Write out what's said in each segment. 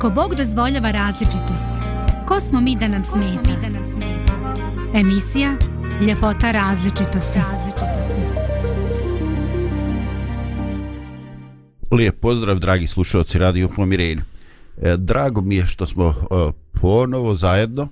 Ako Bog dozvoljava različitost, ko smo mi da nam smeta? Emisija Ljepota različitosti. Lijep pozdrav, dragi slušalci Radio Pomirenja. E, drago mi je što smo e, ponovo zajedno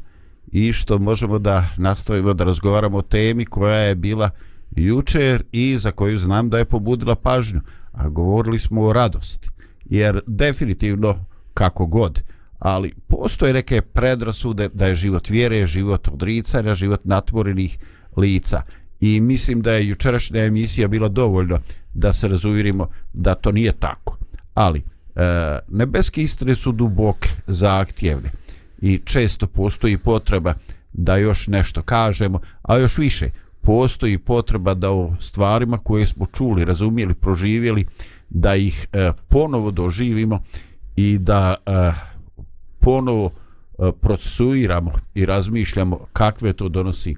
i što možemo da nastavimo da razgovaramo o temi koja je bila jučer i za koju znam da je pobudila pažnju. A govorili smo o radosti. Jer definitivno kako god, ali postoje neke predrasude da je život vjere, život odricanja, život natvorenih lica. I mislim da je jučerašnja emisija bila dovoljno da se razuvirimo da to nije tako. Ali, e, nebeske istine su duboke, zahtjevne i često postoji potreba da još nešto kažemo, a još više postoji potreba da o stvarima koje smo čuli, razumijeli, proživjeli, da ih e, ponovo doživimo i da uh, ponovo uh, procesuiramo i razmišljamo kakve to donosi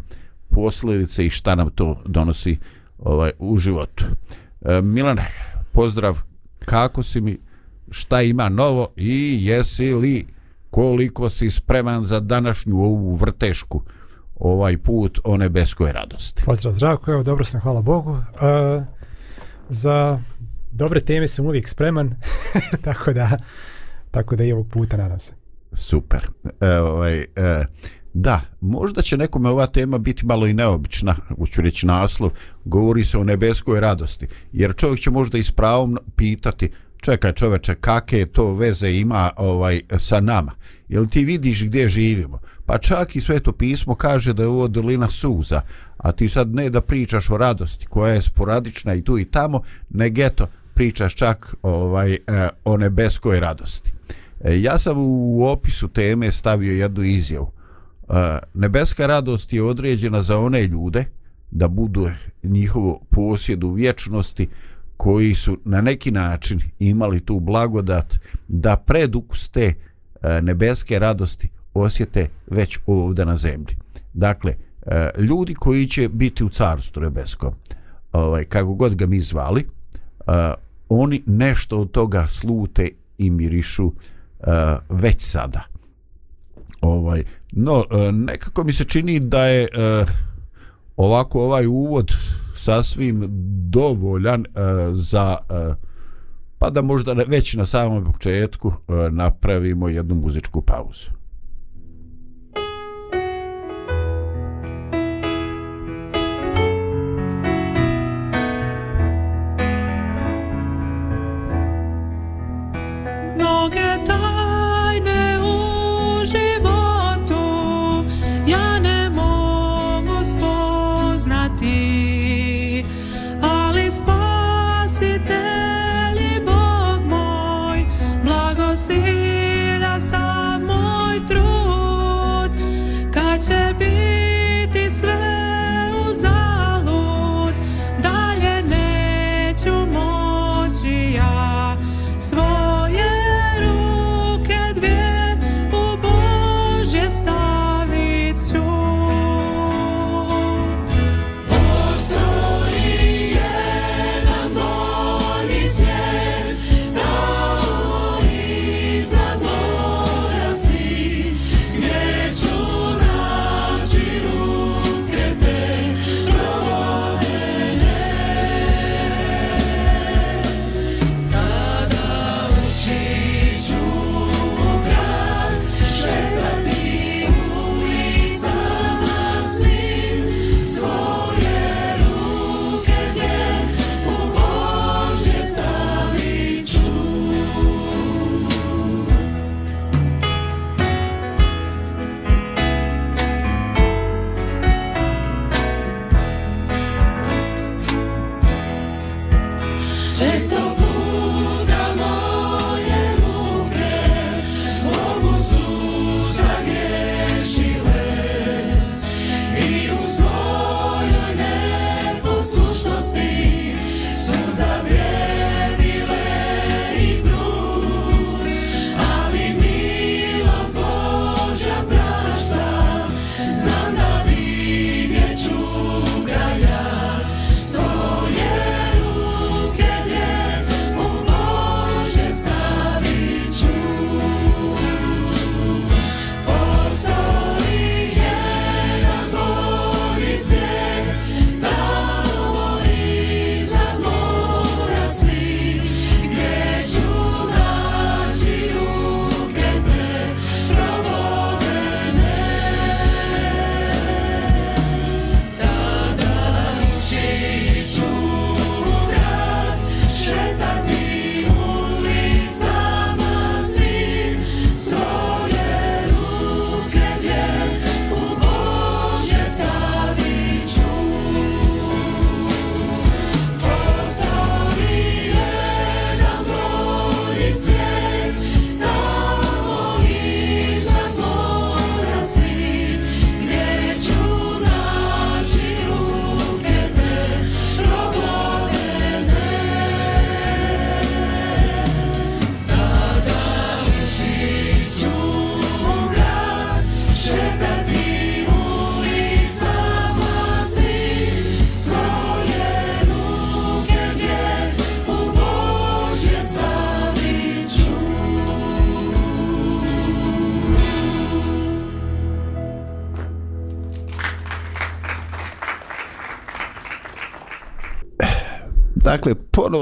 posljedice i šta nam to donosi ovaj u životu. E, Milane, pozdrav, kako si mi, šta ima novo i jesi li koliko si spreman za današnju ovu vrtešku ovaj put o nebeskoj radosti. Pozdrav Zdravko, evo dobro sam, hvala Bogu. E, za dobre teme sam uvijek spreman, tako da tako da i ovog puta nadam se. Super. E, ovaj, e, da, možda će nekome ova tema biti malo i neobična, uću reći naslov, govori se o nebeskoj radosti, jer čovjek će možda i s pravom pitati, čekaj čoveče, kakve to veze ima ovaj sa nama? Jel ti vidiš gdje živimo? Pa čak i sveto pismo kaže da je ovo dolina suza, a ti sad ne da pričaš o radosti koja je sporadična i tu i tamo, nego eto, pričaš čak ovaj e, o nebeskoj radosti. E, ja sam u opisu teme stavio jednu izjavu. E, nebeska radost je određena za one ljude da budu njihovo posjed u vječnosti koji su na neki način imali tu blagodat da predukus te nebeske radosti osjete već ovdje na zemlji. Dakle, ljudi koji će biti u carstvu nebeskom, ovaj, kako god ga mi zvali, oni nešto od toga slute i mirišu uh, već sada. Ovaj, no, uh, nekako mi se čini da je uh, ovako ovaj uvod sasvim dovoljan uh, za uh, pa da možda već na samom početku uh, napravimo jednu muzičku pauzu.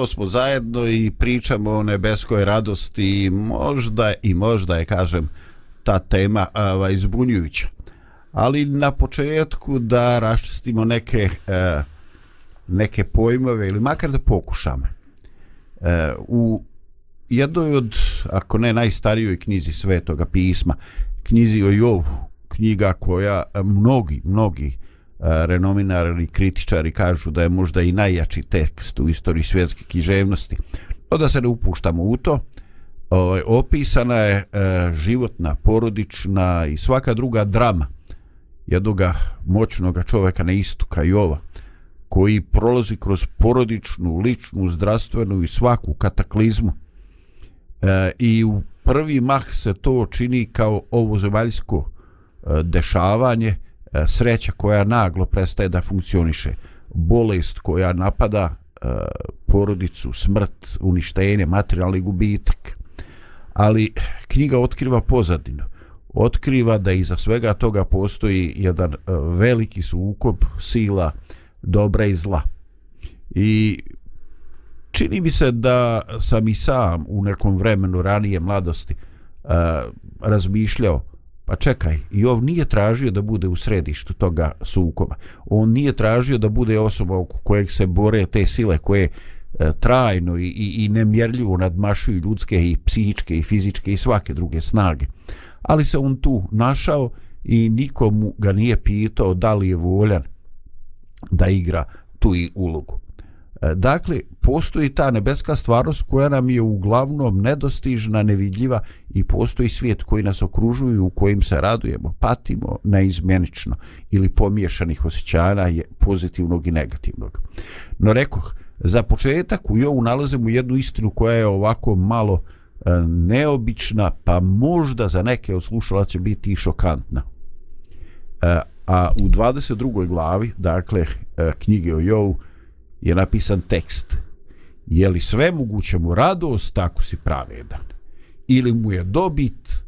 Smo zajedno i pričamo o nebeskoj radosti i možda i možda je, kažem, ta tema ava, izbunjujuća. Ali na početku da raščistimo neke, e, neke pojmove ili makar da pokušamo. E, u jednoj od, ako ne najstarijoj knjizi Svetoga pisma, knjizi o Jovu, knjiga koja mnogi, mnogi renominarni kritičari kažu da je možda i najjači tekst u istoriji svjetske književnosti. No da se ne upuštamo u to, ovaj, opisana je e, životna, porodična i svaka druga drama jednog moćnog čoveka na istoka Jova, koji prolazi kroz porodičnu, ličnu, zdravstvenu i svaku kataklizmu. E, I u prvi mah se to čini kao ovo zemaljsko e, dešavanje, E, sreća koja naglo prestaje da funkcioniše, bolest koja napada e, porodicu, smrt, uništenje, materijalni gubitak. Ali knjiga otkriva pozadinu. Otkriva da iza svega toga postoji jedan e, veliki sukob sila dobra i zla. I čini mi se da sam i sam u nekom vremenu ranije mladosti e, razmišljao Pa čekaj, i ov nije tražio da bude u središtu toga sukoba. On nije tražio da bude osoba oko kojeg se bore te sile koje e, trajno i, i, i nemjerljivo nadmašuju ljudske i psihičke i fizičke i svake druge snage. Ali se on tu našao i nikomu ga nije pitao da li je voljan da igra tu i ulogu. E, dakle, postoji ta nebeska stvarnost koja nam je uglavnom nedostižna, nevidljiva i postoji svijet koji nas okružuju u kojim se radujemo, patimo neizmjenično ili pomiješanih osjećanja je pozitivnog i negativnog. No rekoh, za početak u Jovu nalazimo jednu istinu koja je ovako malo e, neobična, pa možda za neke od će biti i šokantna. E, a u 22. glavi, dakle, knjige o Jovu, je napisan tekst. Je li sve moguće mu radost ako si pravedan? Ili mu je dobit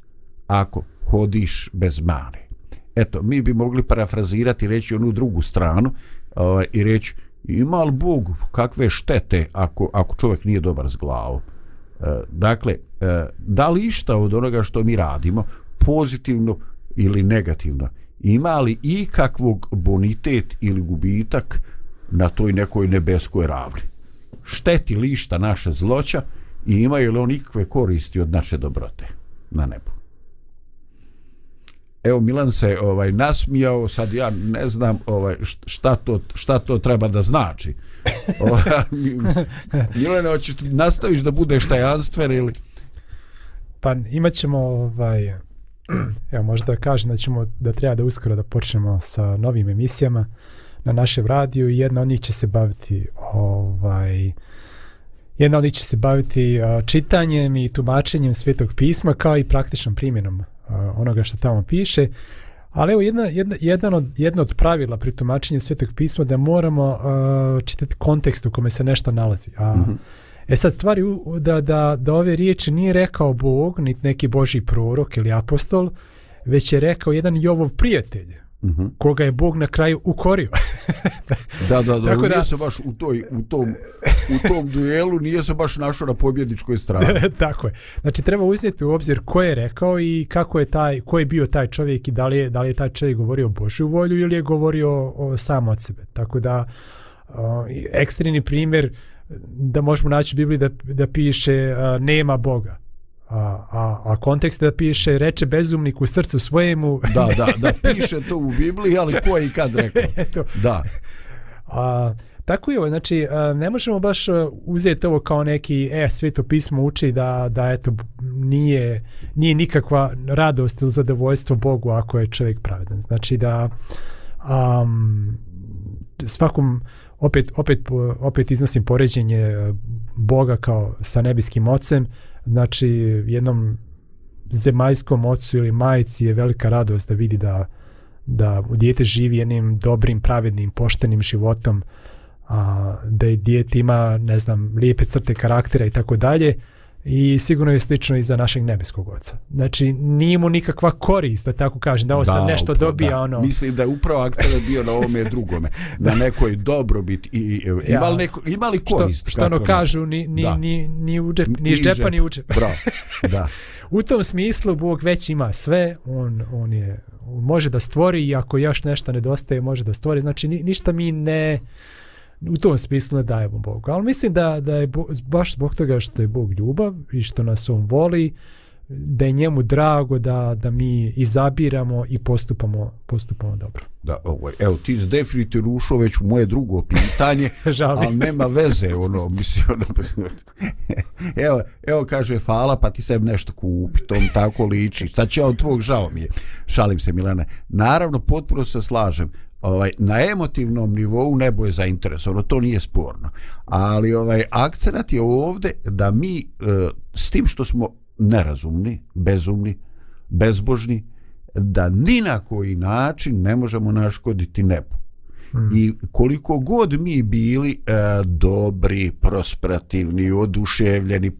ako hodiš bez mane eto mi bi mogli parafrazirati reći onu drugu stranu ovaj, i reći ima li Bog kakve štete ako, ako čovjek nije dobar s glavom? E, dakle e, da li išta od onoga što mi radimo pozitivno ili negativno? Ima li ikakvog bonitet ili gubitak na toj nekoj nebeskoj ravni. Šteti lišta naše zloća i imaju li on ikakve koristi od naše dobrote na nebu. Evo Milan se ovaj nasmijao, sad ja ne znam ovaj šta to, šta to treba da znači. Milane, hoćeš nastaviš da budeš tajanstven ili? Pa imat ćemo ovaj, evo možda da kažem da ćemo da treba da uskoro da počnemo sa novim emisijama na našem radiju i jedna od njih će se baviti ovaj jedna od njih će se baviti uh, čitanjem i tumačenjem svetog pisma kao i praktičnom primjenom uh, onoga što tamo piše. Ali evo jedna, jedna, jedan od, jedno od pravila pri tumačenju svetog pisma da moramo uh, čitati kontekst u kome se nešto nalazi. A, mm -hmm. E sad stvari da, da, da ove riječi nije rekao Bog, niti neki Boži prorok ili apostol, već je rekao jedan Jovov prijatelj, Mm -hmm. koga je Bog na kraju ukorio. da, da, da, Tako nije da, se baš u, toj, u, tom, u tom duelu, nije se baš našao na pobjedničkoj strani. Tako je. Znači, treba uzeti u obzir ko je rekao i kako je taj, ko je bio taj čovjek i da li je, da li je taj čovjek govorio Božju volju ili je govorio o, sam od sebe. Tako da, o, ekstremni primjer da možemo naći u Bibliji da, da piše a, nema Boga a, a, a kontekst da piše reče bezumnik u srcu svojemu. Da, da, da piše to u Bibliji ali ko je i kad rekao? Eto. da. A, tako je znači ne možemo baš uzeti ovo kao neki e, sveto pismo uči da, da eto nije, nije nikakva radost ili zadovoljstvo Bogu ako je čovjek pravedan. Znači da um, svakom opet, opet, opet iznosim poređenje Boga kao sa nebiskim ocem znači jednom zemaljskom ocu ili majici je velika radost da vidi da da u dijete živi jednim dobrim, pravednim, poštenim životom, a, da je dijete ima, ne znam, lijepe crte karaktera i tako dalje, i sigurno je slično i za našeg nebeskog oca. Znači, nije mu nikakva korist, da tako kažem, da ovo sad nešto upravo, dobija, da. ono... Mislim da je upravo aktualno bio na ovome drugome, na nekoj dobrobit i, i Ja. imali, neko, imali korist. Što, što ono kažu, ni, ni, Da. ni, ni, u džep, ni iz džepa, ni u džep. Bravo, da. U tom smislu Bog već ima sve, on, on je on može da stvori i ako još nešto nedostaje može da stvori, znači ni, ništa mi ne u tom smislu ne dajemo Bogu. Ali mislim da, da je Bo, baš zbog toga što je Bog ljubav i što nas on voli, da je njemu drago da, da mi izabiramo i postupamo, postupamo dobro. Da, ovaj, evo, ti si definitivno ušao već u moje drugo pitanje, ali nema veze, ono, mislim, ono, evo, evo kaže, hvala, pa ti sebi nešto kupi, to tako liči, šta će od tvog, žao mi je, šalim se, Milane. Naravno, potpuno se slažem, ovaj, na emotivnom nivou nebo je zainteresovano, to nije sporno, ali ovaj, akcenat je ovde da mi, e, s tim što smo nerazumni, bezumni, bezbožni, da ni na koji način ne možemo naškoditi nebu. Mm. I koliko god mi bili e, dobri, prosperativni, oduševljeni, e,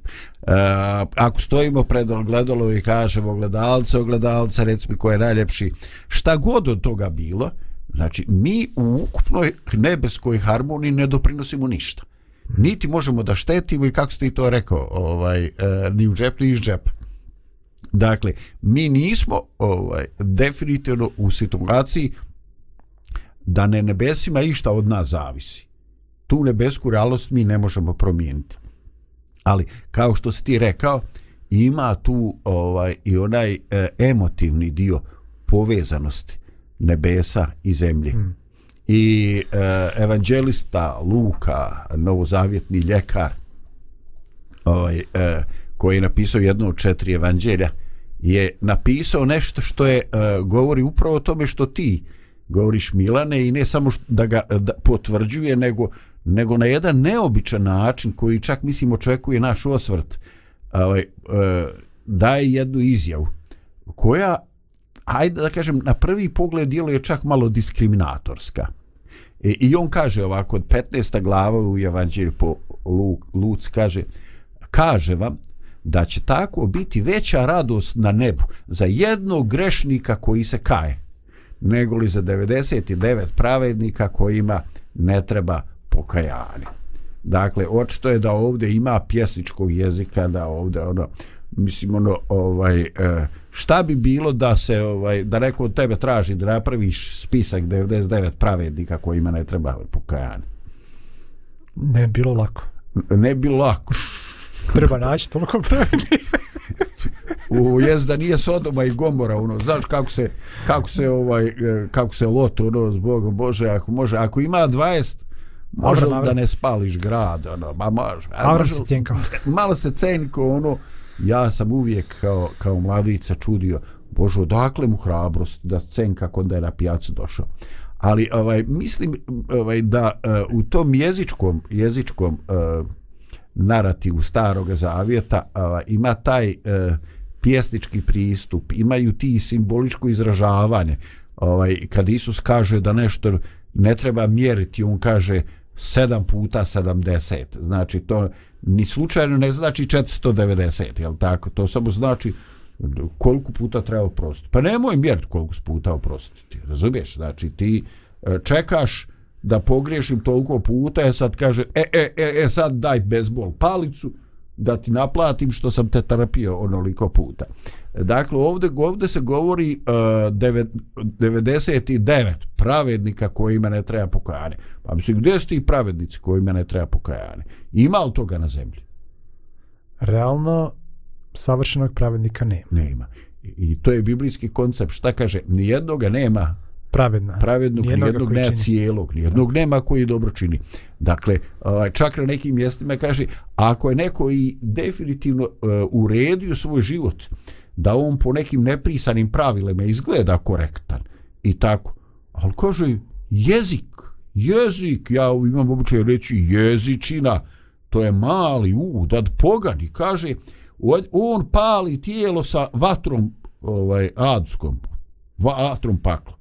ako stojimo pred ogledalo i kažemo ogledalce, ogledalce, reci mi ko je najljepši, šta god od toga bilo, znači mi u ukupnoj nebeskoj harmoniji ne doprinosimo ništa. Niti možemo da štetimo i kako ste i to rekao, ovaj, eh, ni u džep, ni iz džepa. Dakle, mi nismo ovaj definitivno u situaciji da ne nebesima išta od nas zavisi. Tu nebesku realnost mi ne možemo promijeniti. Ali, kao što si ti rekao, ima tu ovaj i onaj e, emotivni dio povezanosti nebesa i zemlje. Mm. I e, evanđelista Luka, novozavjetni ljekar, ovaj, e, koji je napisao jedno od četiri evanđelja, je napisao nešto što je e, govori upravo o tome što ti govoriš Milane i ne samo što, da ga da potvrđuje nego nego na jedan neobičan način koji čak mislim očekuje naš osvrt ovaj, e, daje jednu izjavu koja ajde da kažem na prvi pogled djeluje čak malo diskriminatorska E, I on kaže ovako, od 15. glava u Evanđelju po Lu, Luc kaže, kaže vam da će tako biti veća radost na nebu za jednog grešnika koji se kaje, nego li za 99 pravednika kojima ne treba pokajanje. Dakle, očito je da ovdje ima pjesničkog jezika, da ovdje ono, mislim ono, ovaj, eh, šta bi bilo da se, ovaj, da neko od tebe traži da napraviš spisak 99 pravednika kojima ne treba pokajanje? Ne bi bilo lako. Ne bi bilo lako. Treba naći toliko pravednih. u jest da nije Sodoma i Gomora ono znaš kako se kako se ovaj e, kako se loto ono zbog Bože ako može ako ima 20 može da ne spališ grad ono ma može Avram može se cijenkao. malo se cenko ono ja sam uvijek kao, kao mladica čudio Bože odakle mu hrabrost da cenka kod da je na pijacu došao? Ali ovaj mislim ovaj da uh, u tom jezičkom jezičkom uh, narativu starog zavjeta uh, ima taj uh, pjesnički pristup imaju ti simboličko izražavanje. Ovaj kad Isus kaže da nešto ne treba mjeriti on kaže 7 puta 70 znači to ni slučajno ne znači 490 jel tako? To samo znači koliko puta treba oprostiti. Pa nemoj mjeriti koliko puta oprostiti razumiješ? Znači ti e, čekaš da pogriješim toliko puta e sad kaže e, e, e, e sad daj bezbol palicu da ti naplatim što sam te trpio onoliko puta. Dakle, ovdje, ovdje se govori uh, devet, 99 pravednika kojima ne treba pokajanje. Pa mislim, gdje su ti pravednici kojima ne treba pokajanje? Ima li toga na zemlji? Realno, savršenog pravednika nema. Nema. I, I to je biblijski koncept. Šta kaže? Nijednoga nema Pravedna. pravednog, nijednog nema čini. cijelog, nijednog nema koji dobro čini. Dakle, ovaj, čak na nekim mjestima kaže, ako je neko i definitivno uh, uredio svoj život, da on po nekim neprisanim pravilima izgleda korektan i tako, ali kaže, jezik, jezik, ja imam običaj reći jezičina, to je mali udad pogani, kaže, on- on pali tijelo sa vatrom ovaj adskom, vatrom pakla.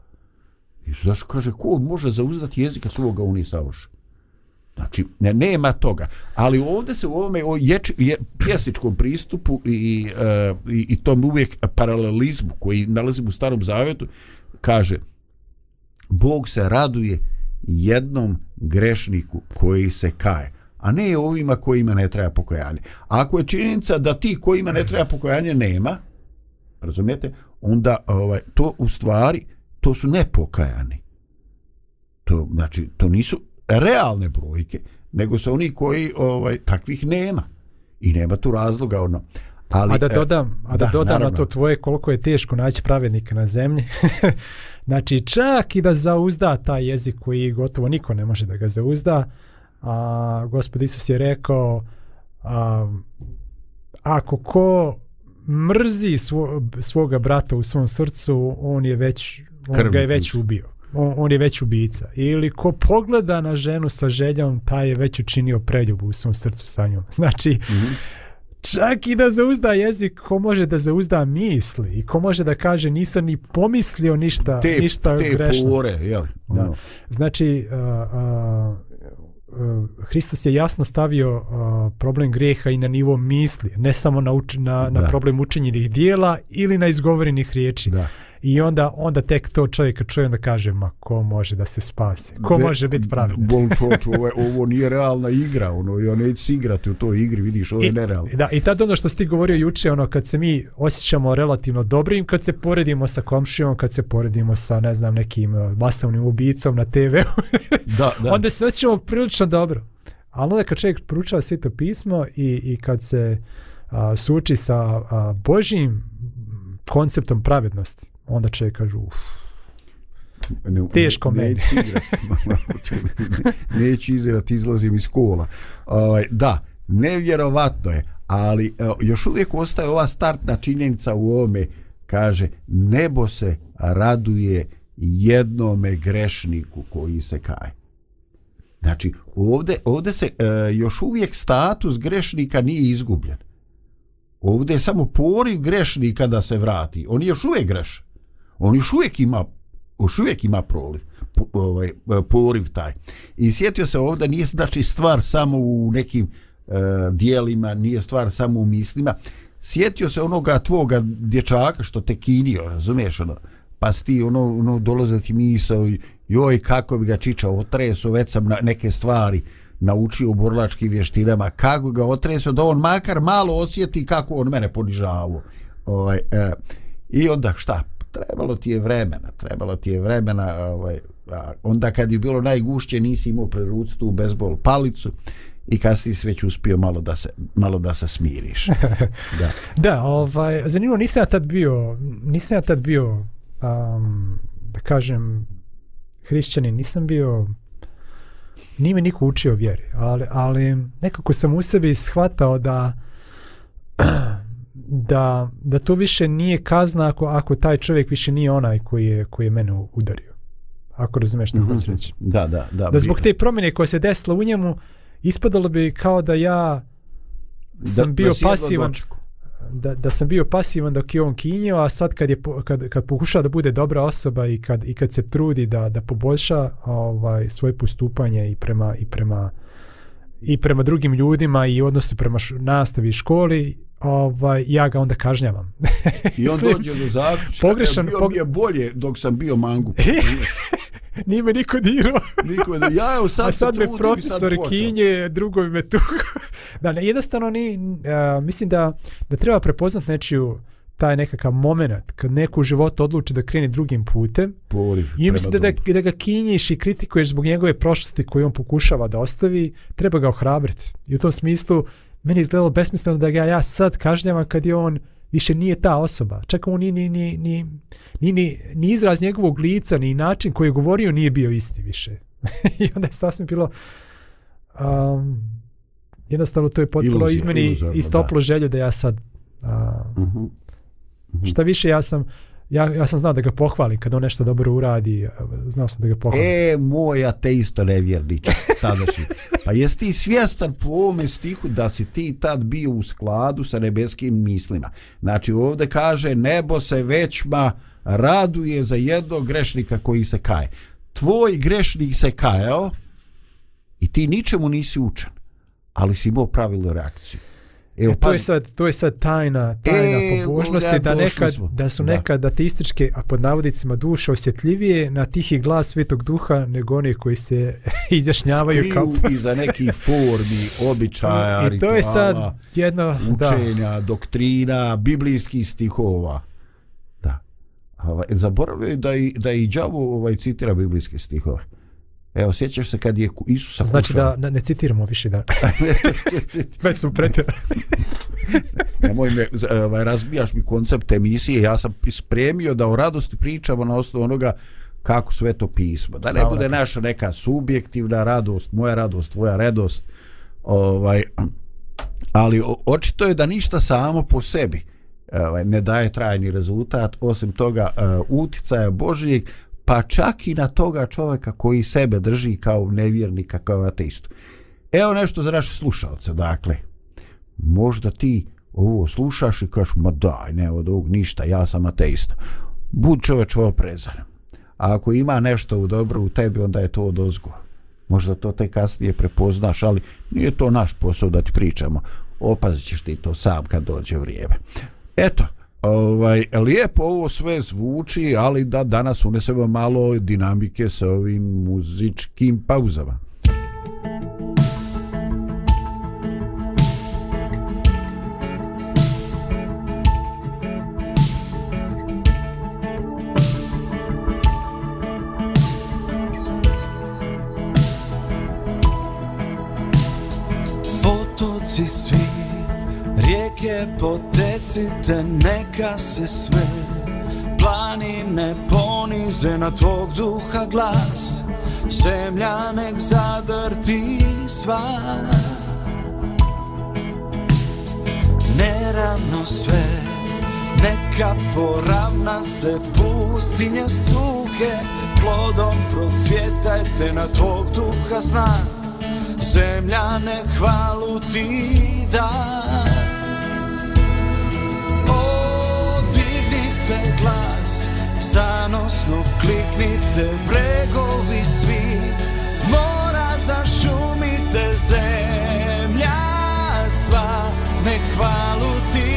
I zašto kaže, ko može zauzdati jezika svoga, on je savršen. Znači, ne, nema toga. Ali ovdje se u ovome o ječ, je, pjesičkom pristupu i, e, i, i tom uvijek paralelizmu koji nalazimo u starom zavjetu, kaže, Bog se raduje jednom grešniku koji se kaje a ne ovima kojima ne treba pokojanje. Ako je činjenica da ti kojima ne treba pokojanje nema, razumijete, onda ovaj, to u stvari, to su nepokajani. To, znači, to nisu realne brojke, nego su oni koji ovaj takvih nema. I nema tu razloga ono. Ali, a da e, dodam, a da, da dodam na to tvoje koliko je teško naći pravednika na zemlji. znači čak i da zauzda taj jezik koji gotovo niko ne može da ga zauzda, a gospod Isus je rekao a, ako ko mrzi svo, svoga brata u svom srcu, on je već on ga je već ubio. On, on je već ubica. Ili ko pogleda na ženu sa željom, taj je već učinio preljubu u svom srcu sa njom. Znači, mm -hmm. čak i da zauzda jezik, ko može da zauzda misli i ko može da kaže nisam ni pomislio ništa, te, ništa te grešno. Te pore, jel? Da. Ono. Znači, uh, uh, Hristos je jasno stavio uh, problem grijeha i na nivo misli, ne samo na, uč, na, na problem učinjenih dijela ili na izgovorenih riječi. Da. I onda onda tek to čovjek čuje onda kaže ma ko može da se spase? Ko De, može biti pravedan? Bol čoč, ovo, ovo nije realna igra, ono ja neću igrati u toj igri, vidiš, ovo je nerealno. Da, i tad ono što si ti govorio juče, ono kad se mi osjećamo relativno dobrim, kad se poredimo sa komšijom, kad se poredimo sa ne znam nekim uh, masovnim ubicom na TV-u. da, da. Onda se osjećamo prilično dobro. Ali onda kad čovjek proučava sveto pismo i, i kad se a, suči sa a, Božjim konceptom pravednosti, onda će kažu uf, ne, teško ne, meni. Neću izirati, izlazim iz kola. Uh, da, nevjerovatno je, ali uh, još uvijek ostaje ova startna činjenica u ovome, kaže, nebo se raduje jednome grešniku koji se kaje. Znači, ovdje, ovdje se uh, još uvijek status grešnika nije izgubljen. Ovdje je samo poriv grešnika da se vrati. On je još uvijek grešan on još uvijek ima još uvijek ima proliv po, ovaj, poriv taj. I sjetio se ovdje nije znači stvar samo u nekim e, dijelima nije stvar samo u mislima. Sjetio se onoga tvoga dječaka što te kinio razumiješ ono pa sti ono, ono dolaze ti misao joj kako bi ga čičao otreso već sam na neke stvari naučio u borlačkim vještinama. Kako ga otreso da on makar malo osjeti kako on mene ponižavao. Ovaj, e, i onda šta? Trebalo ti je vremena, trebalo ti je vremena, ovaj, a onda kad je bilo najgušće nisi imao preruc tu bezbol palicu i kad si već uspio malo da se, malo da se smiriš. da. da, ovaj, zanimljivo, nisam ja tad bio, nisam ja tad bio, um, da kažem, hrišćanin, nisam bio, nije me niko učio vjeri, ali, ali nekako sam u sebi shvatao da da, da to više nije kazna ako, ako taj čovjek više nije onaj koji je, koji je mene udario. Ako razumeš što mm -hmm. hoću reći. Da, da, da. Da zbog te promjene koje se desila u njemu, ispadalo bi kao da ja sam da, bio da pasivan. Da, da sam bio pasivan dok je on kinio, a sad kad, je, kad, kad pokuša da bude dobra osoba i kad, i kad se trudi da, da poboljša ovaj, svoje postupanje i prema, i prema i prema drugim ljudima i odnosi prema š, nastavi školi, ovaj, ja ga onda kažnjavam. I on dođe do zaključka, pogrešan, bio pog... mi je bolje dok sam bio mangu. Nije me niko dirao. niko da, ja evo sad, A sad me profesor sad kinje, drugovi me tu. da, ne, jednostavno ni, uh, mislim da, da treba prepoznat nečiju taj nekakav moment kad neko u životu odluči da krene drugim putem Poriv, i mislim da, da, da ga kinjiš i kritikuješ zbog njegove prošlosti koju on pokušava da ostavi, treba ga ohrabriti. I u tom smislu, meni izgledalo besmisleno da ga ja sad kažnjavam kad je on više nije ta osoba. Čak on ni, ni, ni, ni, ni, ni, ni izraz njegovog lica, ni način koji je govorio nije bio isti više. I onda je sasvim bilo... Um, jednostavno to je potpuno izmeni istoplo želju da ja sad... Uh, uh -huh. Uh -huh. Šta više, ja sam ja, ja sam znao da ga pohvalim kad on nešto dobro uradi, e, znao sam da ga pohvalim. E, moj ateisto nevjernič, tadašnji. Pa jesi ti svjestan po ovome stihu da si ti tad bio u skladu sa nebeskim mislima? Znači ovdje kaže, nebo se većma raduje za jednog grešnika koji se kaje. Tvoj grešnik se kajao I ti ničemu nisi učen, ali si imao pravilnu reakciju. Evo, e, to, je sad, to je sad tajna, tajna e, pobožnosti, da, nekad, da su da. nekad ateističke, a pod navodicima duše osjetljivije na tihi glas Svetog Duha nego oni koji se izjašnjavaju Skriju kao... iza nekih formi, običaja, I to je sad jedno... Učenja, da. doktrina, biblijskih stihova. Da. Ovaj, zaboravljaju da i, da i džavu ovaj, citira biblijske stihove. Evo, sjećaš se kad je Isusa Znači kušao. da ne citiramo više da. Već su pretjerali. Nemoj me, ovaj, razbijaš mi koncept emisije, ja sam spremio da o radosti pričamo na osnovu onoga kako sve to pismo. Da ne bude naša neka subjektivna radost, moja radost, tvoja radost. Ovaj, ali očito je da ništa samo po sebi ovaj, ne daje trajni rezultat, osim toga uh, uticaja Božijeg, pa čak i na toga čovjeka koji sebe drži kao nevjernika, kao ateistu. Evo nešto za naše slušalce, dakle. Možda ti ovo slušaš i kažeš, ma daj, ne od ovog ništa, ja sam ateista. Bud čoveč oprezan. A ako ima nešto u dobro u tebi, onda je to od ozgo. Možda to te kasnije prepoznaš, ali nije to naš posao da ti pričamo. Opazit ćeš ti to sam kad dođe vrijeme. Eto, ovaj, lijepo ovo sve zvuči, ali da danas unesemo malo dinamike sa ovim muzičkim pauzama. Potoci svi, rijeke potecite, neka se sve planine ponize na tvog duha glas. Zemlja nek zadrti sva. Neravno sve neka poravna se pustinje suke plodom procvjetajte na tvog duha znak. Zemlja nek hvalu ti dan glas Zanosno kliknite bregovi svi Mora zašumite zemlja sva Ne hvalu ti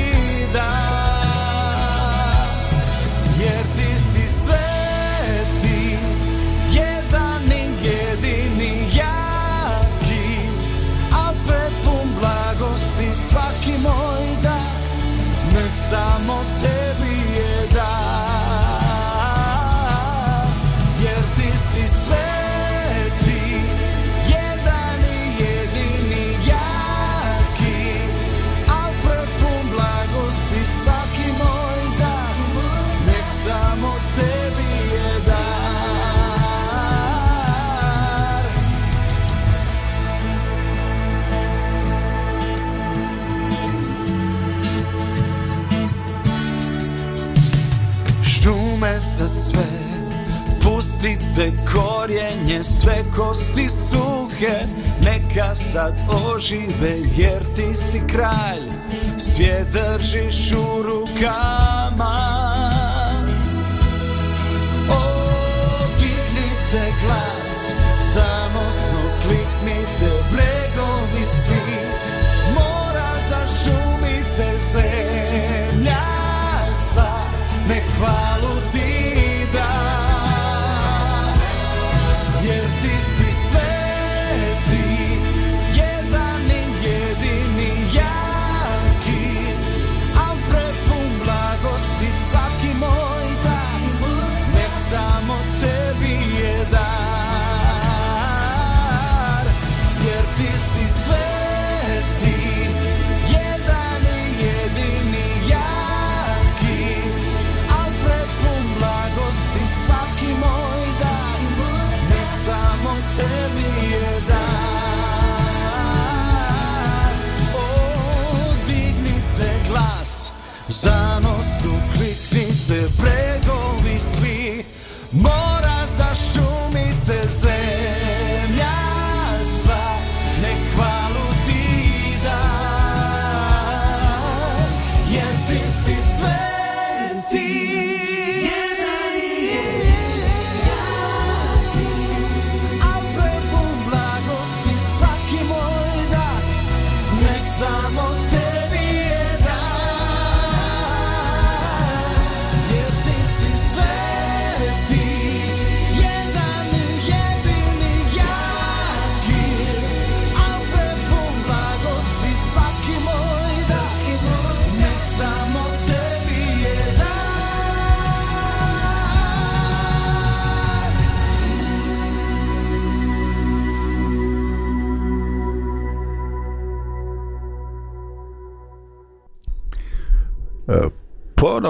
te korjenje sve kosti suhe Neka sad ožive jer ti si kralj. Sve držiš u rukama.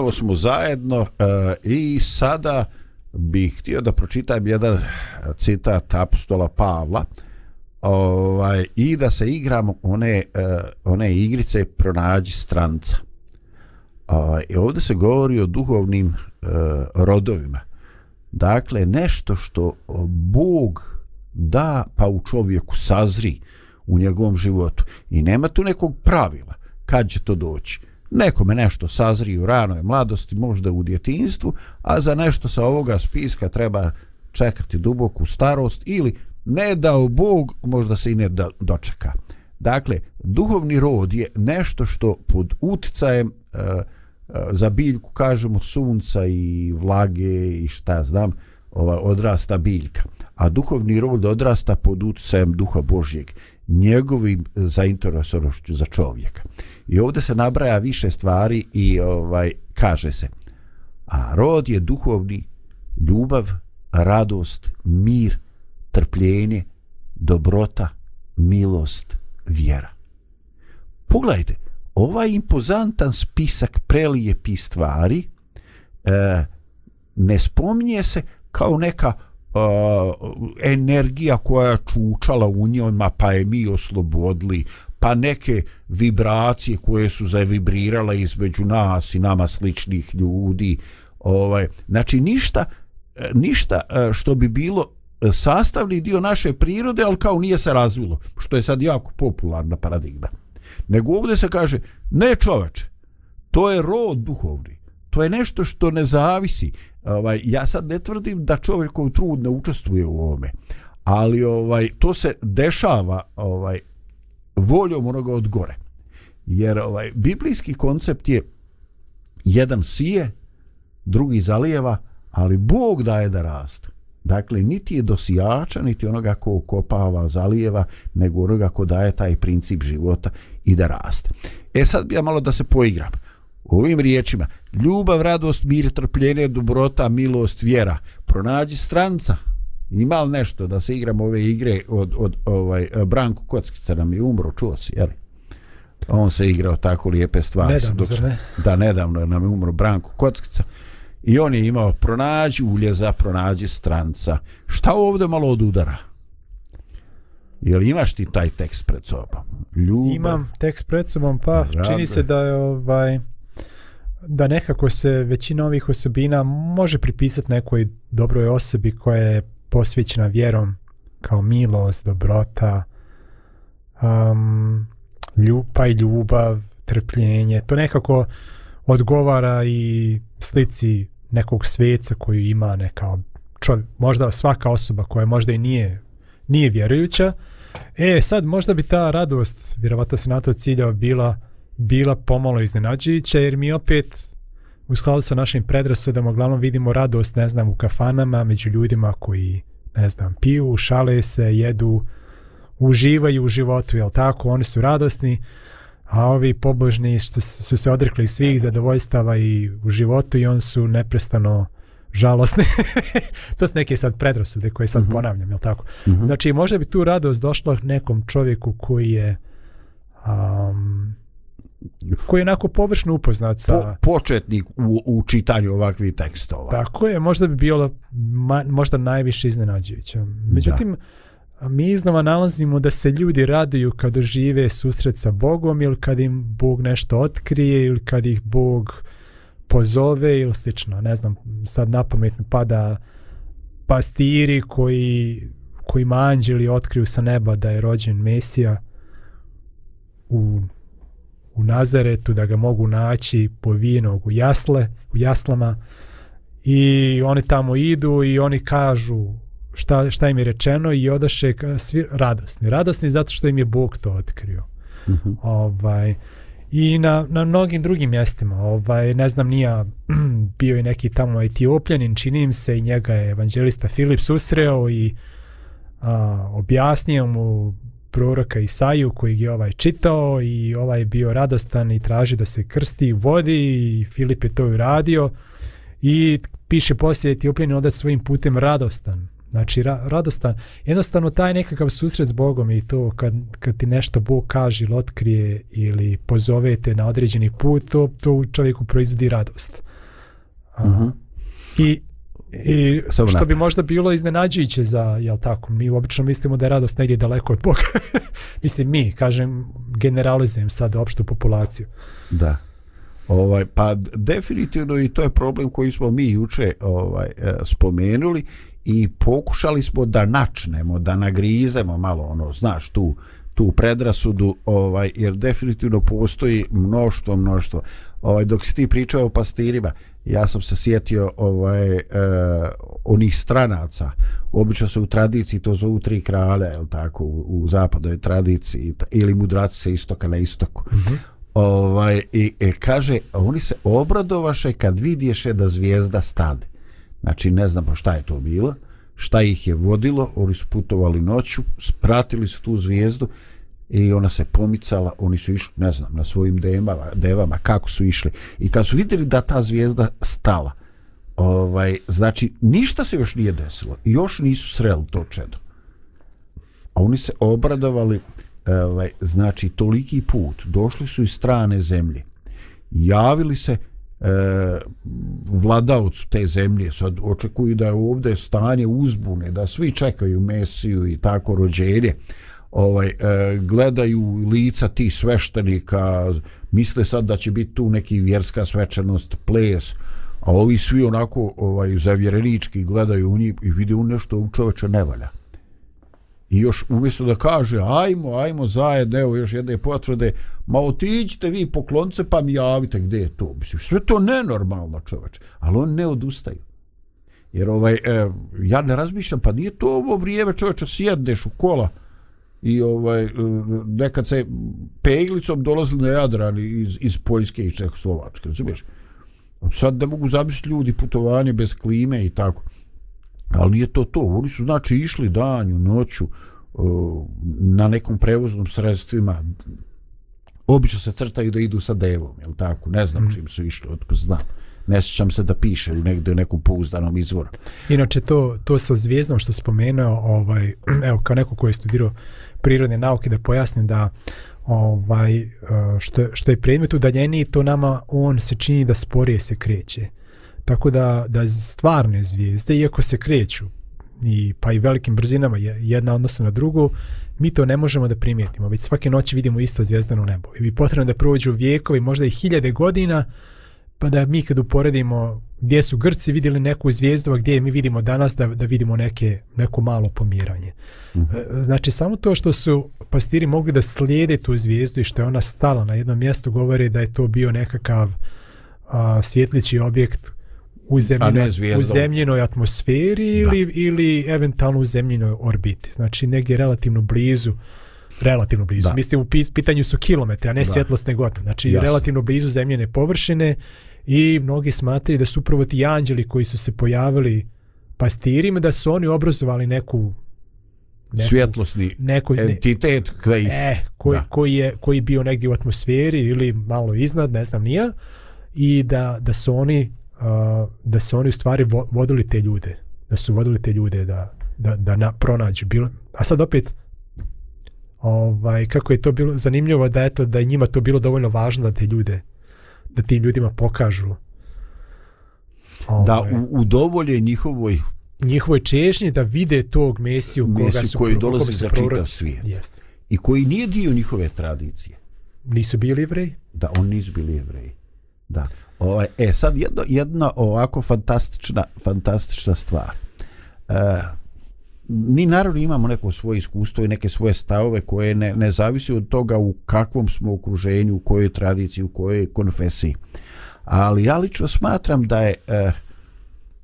Ponovo smo zajedno uh, i sada bih htio da pročitam jedan citat apostola Pavla ovaj, i da se igramo one, uh, one igrice pronađi stranca. Ovaj, I ovdje se govori o duhovnim uh, rodovima. Dakle, nešto što Bog da pa u čovjeku sazri u njegovom životu. I nema tu nekog pravila kad će to doći nekome nešto sazri u ranoj mladosti, možda u djetinstvu, a za nešto sa ovoga spiska treba čekati duboku starost ili ne dao Bog, možda se i ne dočeka. Dakle, duhovni rod je nešto što pod uticajem e, e, za biljku, kažemo, sunca i vlage i šta znam, ova, odrasta biljka. A duhovni rod odrasta pod uticajem duha Božjeg njegovim e, zainteresovanošću za čovjeka. I ovdje se nabraja više stvari i ovaj kaže se a rod je duhovni ljubav, radost, mir, trpljenje, dobrota, milost, vjera. Pogledajte, ovaj impozantan spisak prelijepi stvari e, ne spominje se kao neka Uh, energija koja je čučala u njima pa je mi oslobodili pa neke vibracije koje su zavibrirale između nas i nama sličnih ljudi. Ovaj znači ništa ništa e, što bi bilo sastavni dio naše prirode ali kao nije se razvilo što je sad jako popularna paradigma. Nego ovdje se kaže ne čovače, to je rod duhovni to je nešto što ne zavisi ovaj ja sad ne tvrdim da čovjekov trud ne učestvuje u ovome ali ovaj to se dešava ovaj voljom onoga od gore. Jer ovaj biblijski koncept je jedan sije drugi zalijeva ali Bog daje da raste. Dakle niti je dosijača niti onoga ko kopava zalijeva nego onoga ko daje taj princip života i da raste. E sad bi ja malo da se poigram ovim riječima ljubav, radost, mir, trpljenje, dobrota, milost, vjera pronađi stranca ima li nešto da se igramo ove igre od, od ovaj Branko Kockica nam je umro, čuo si, jel? On se igrao tako lijepe stvari. Nedavno, dok, ne? Da, nedavno nam je umro Branko Kockica. I on je imao pronađi uljeza, pronađi stranca. Šta ovdje malo od udara? Jel imaš ti taj tekst pred sobom? Ljubav. Imam tekst pred sobom, pa Rabe. čini se da je ovaj da nekako se većina ovih osobina može pripisati nekoj dobroj osobi koja je posvećena vjerom kao milost, dobrota, um, ljupa i ljubav, trpljenje. To nekako odgovara i slici nekog sveca koju ima neka čovjek, možda svaka osoba koja možda i nije, nije vjerujuća. E, sad možda bi ta radost, vjerovatno se na to ciljao, bila bila pomalo iznenađujuća jer mi opet u skladu sa našim predrasudama uglavnom vidimo radost, ne znam, u kafanama među ljudima koji, ne znam, piju, šale se, jedu, uživaju u životu, jel tako, oni su radosni, a ovi pobožni što su se odrekli svih zadovoljstava i u životu i on su neprestano žalosni. to su neke sad predrasude koje sad uh mhm. -huh. ponavljam, jel tako? Uh mhm. -huh. Znači, možda bi tu radost došla nekom čovjeku koji je um, koji je onako površno upoznat sa... Po, početnik u, u čitanju ovakvih tekstova. Tako je, možda bi bilo ma, možda najviše iznenađujuće. Međutim, da. mi iznova nalazimo da se ljudi raduju kad žive susret sa Bogom ili kad im Bog nešto otkrije ili kad ih Bog pozove ili slično. Ne znam, sad na pamet pada pastiri koji kojima anđeli otkriju sa neba da je rođen Mesija u u Nazaretu da ga mogu naći povijenog u jasle, u jaslama i oni tamo idu i oni kažu šta, šta im je rečeno i odaše svi radosni. Radosni zato što im je Bog to otkrio. Uh mhm. -huh. ovaj, I na, na mnogim drugim mjestima, ovaj, ne znam, nija bio je neki tamo etiopljanin, čini im se, i njega je evanđelista Filip susreo i a, objasnio mu proroka Isaju koji je ovaj čitao i ovaj je bio radostan i traži da se krsti u vodi i Filip je to uradio i piše poslije Etiopljanin odac svojim putem radostan Znači, ra, radostan. Jednostavno, taj nekakav susret s Bogom i to kad, kad ti nešto Bog kaže ili otkrije ili pozovete na određeni put, to, to u čovjeku proizvodi radost. A, Mhm. I I Samo što bi možda bilo iznenađujuće za, jel tako, mi obično mislimo da je radost negdje daleko od Boga. Mislim mi, kažem, generalizujem sad opštu populaciju. Da. Ovaj pa definitivno i to je problem koji smo mi juče ovaj e, spomenuli i pokušali smo da načnemo, da nagrizemo malo ono, znaš, tu tu predrasudu, ovaj jer definitivno postoji mnoštvo, mnoštvo. Ovaj dok si ti pričao o pastirima, ja sam se sjetio ovaj e, onih stranaca. Obično se u tradiciji to zovu tri kralja, je tako, u, u zapadnoj tradiciji ili mudraci sa istoka na istoku. Mm -hmm. Ovaj i e, kaže oni se obradovaše kad vidješe da zvijezda stade. Znači ne znamo šta je to bilo, šta ih je vodilo, oni su putovali noću, spratili su tu zvijezdu i ona se pomicala, oni su išli, ne znam, na svojim devama, devama kako su išli. I kad su vidjeli da ta zvijezda stala, ovaj, znači ništa se još nije desilo, još nisu sreli to čedo. A oni se obradovali, ovaj, znači toliki put, došli su iz strane zemlje, javili se eh, e, vladavcu te zemlje, sad očekuju da je ovdje stanje uzbune, da svi čekaju Mesiju i tako rođenje, ovaj, e, gledaju lica tih sveštenika, misle sad da će biti tu neki vjerska svečanost, ples, a ovi svi onako ovaj, zavjerenički gledaju u njih i vide u nešto u čoveče ne valja. I još umjesto da kaže ajmo, ajmo zajedno, evo još jedne potvrde, ma otiđite vi poklonce pa mi javite gdje je to. Mislim, sve to nenormalno čoveč, ali on ne odustaju. Jer ovaj, e, ja ne razmišljam, pa nije to ovo vrijeme čoveče, sjedneš u kola i ovaj, nekad se peglicom dolazili na Jadran iz, iz Poljske i Čehoslovačke, razumiješ? Sad ne mogu zamisliti ljudi putovanje bez klime i tako. Ali nije to to. Oni su znači išli danju, noću na nekom prevoznom sredstvima. Obično se crtaju da idu sa devom, jel tako? Ne znam Mhm. čim su išli, otko znam. Ne sjećam se da piše u negdje u nekom pouzdanom izvoru. Inače, to, to sa zvijezdom što spomenuo, ovaj, evo, kao neko koji je studirao prirodne nauke, da pojasnim da ovaj, e, što, što je predmet udaljeniji, to nama on se čini da sporije se kreće. Tako da, da stvarne zvijezde, iako se kreću, i, pa i velikim brzinama, jedna odnosno na drugu, mi to ne možemo da primijetimo. Već svake noći vidimo isto zvijezdano nebo. I bi potrebno da prođu vijekovi, možda i hiljade godina, pa da mi kad uporedimo gdje su Grci vidjeli neku zvijezdu, a gdje je mi vidimo danas da, da vidimo neke, neko malo pomiranje. Mm -hmm. Znači samo to što su pastiri mogli da slijede tu zvijezdu i što je ona stala na jednom mjestu govori da je to bio nekakav a, svjetlići objekt u, A zemljinoj, ne zvijezdom. u zemljinoj atmosferi ili, ili eventualno u zemljinoj orbiti. Znači negdje relativno blizu relativno blizu. Da. Mislim u pitanju su kilometri, a ne Da. svjetlosne godine. Znači Jasno. relativno blizu zemljene površine i mnogi smatraju da su upravo ti anđeli koji su se pojavili pastirima, da su oni obrazovali neku neku, Svjetlosni neku ne, entitet koji... e, koji, Da. koji, je, koji bio negdje u atmosferi ili malo iznad, ne znam nija, i da, da su oni uh, da su oni u stvari vo- vodili te ljude, da su vodili te ljude da, da, da na, pronađu bilo. A sad opet ovaj, kako je to bilo zanimljivo da eto da je njima to bilo dovoljno važno da te ljude da tim ljudima pokažu Da ovaj, u, udovolje njihovoj njihovoj čežnji da vide tog Mesiju koga Mesiju su koji dolazi za čitav svijet. Jeste. i koji nije dio njihove tradicije. Nisu bili jevreji? Da, oni nisu bili jevreji. Da. Ovaj, e, sad jedno, jedna ovako fantastična, fantastična stvar. E, mi naravno imamo neko svoje iskustvo i neke svoje stavove koje ne, ne zavisi od toga u kakvom smo okruženju, u kojoj tradiciji, u kojoj konfesiji. Ali ja lično smatram da je e,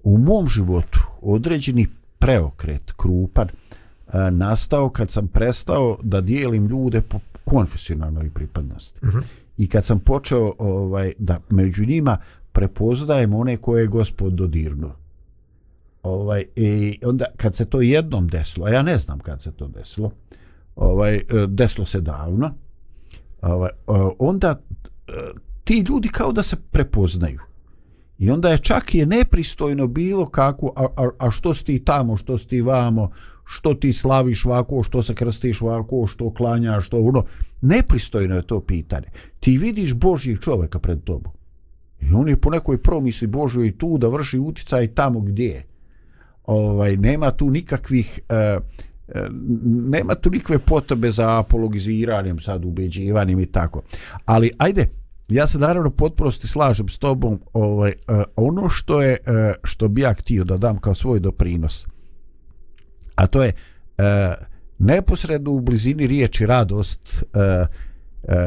u mom životu određeni preokret, krupan, e, nastao kad sam prestao da dijelim ljude po konfesionalnoj pripadnosti. Mhm. I kad sam počeo ovaj da među njima prepoznajem one koje je gospod dodirnuo. Ovaj i onda kad se to jednom desilo, a ja ne znam kad se to desilo. Ovaj e, desilo se davno. Ovaj e, onda e, ti ljudi kao da se prepoznaju. I onda je čak je nepristojno bilo kako, a, a, a što si ti tamo, što si ti vamo, što ti slaviš ovako, što se krstiš ovako, što klanjaš, što ono. Nepristojno je to pitanje. Ti vidiš Božijeg čovjeka pred tobom. I on je po nekoj promisli Božoj tu da vrši uticaj tamo gdje je. Ovaj, nema tu nikakvih... e, nema tu nikakve potrebe za apologiziranjem, sad ubeđivanjem i tako. Ali, ajde, ja se naravno potpuno slažem s tobom, ovaj, eh, ono što je, što bi ja htio da dam kao svoj doprinos, a to je neposredno u blizini riječi radost,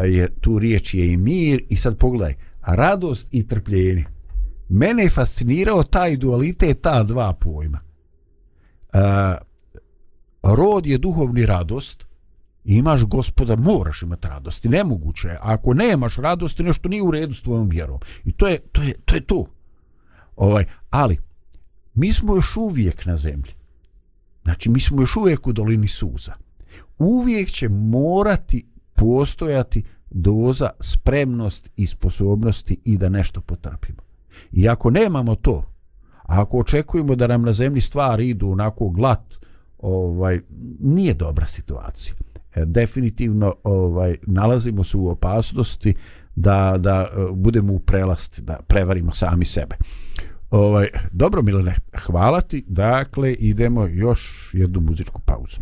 je, tu riječ je i mir, i sad pogledaj, radost i trpljenje. Mene je fascinirao taj dualitet, ta dva pojma. Eh, rod je duhovni radost, imaš gospoda, moraš imati radosti, nemoguće je. Ako nemaš radosti, nešto nije u redu s tvojom vjerom. I to je to. Je, to, je to. Ovaj, ali, mi smo još uvijek na zemlji. Znači, mi smo još uvijek u dolini suza. Uvijek će morati postojati doza spremnost i sposobnosti i da nešto potrpimo. I ako nemamo to, A ako očekujemo da nam na zemlji stvari idu onako glat, ovaj nije dobra situacija. E, definitivno ovaj nalazimo se u opasnosti da da e, budemo u prelast, da prevarimo sami sebe. Ovaj dobro Milene, hvala ti. Dakle idemo još jednu muzičku pauzu.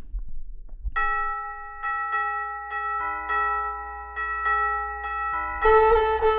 Thank you.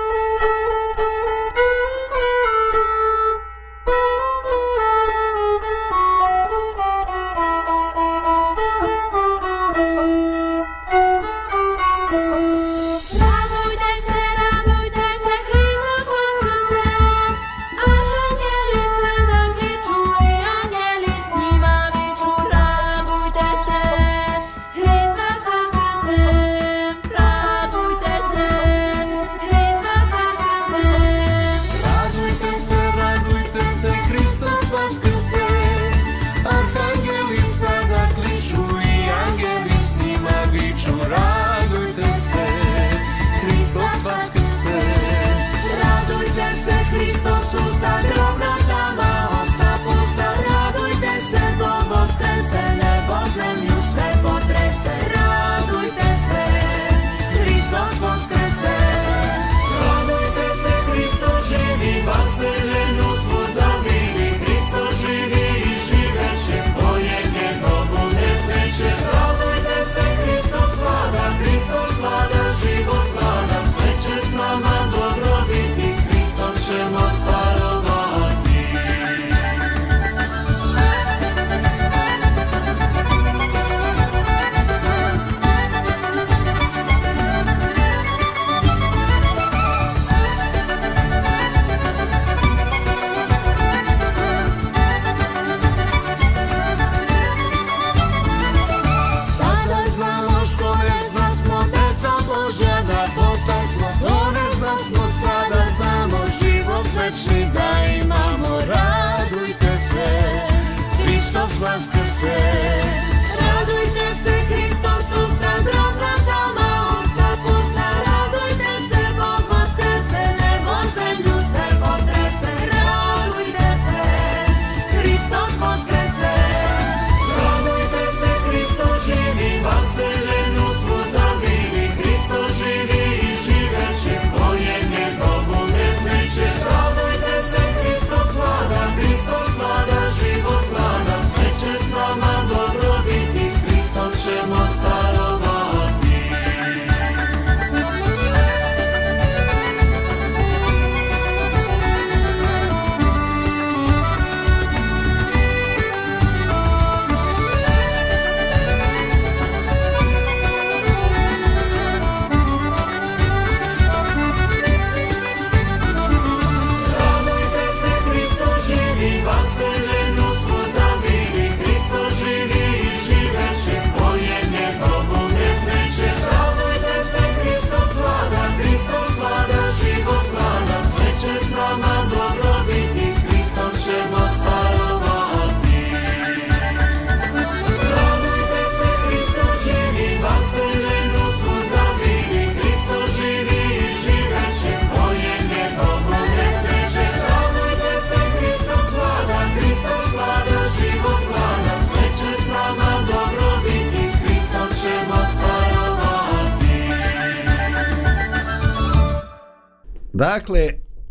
Dakle,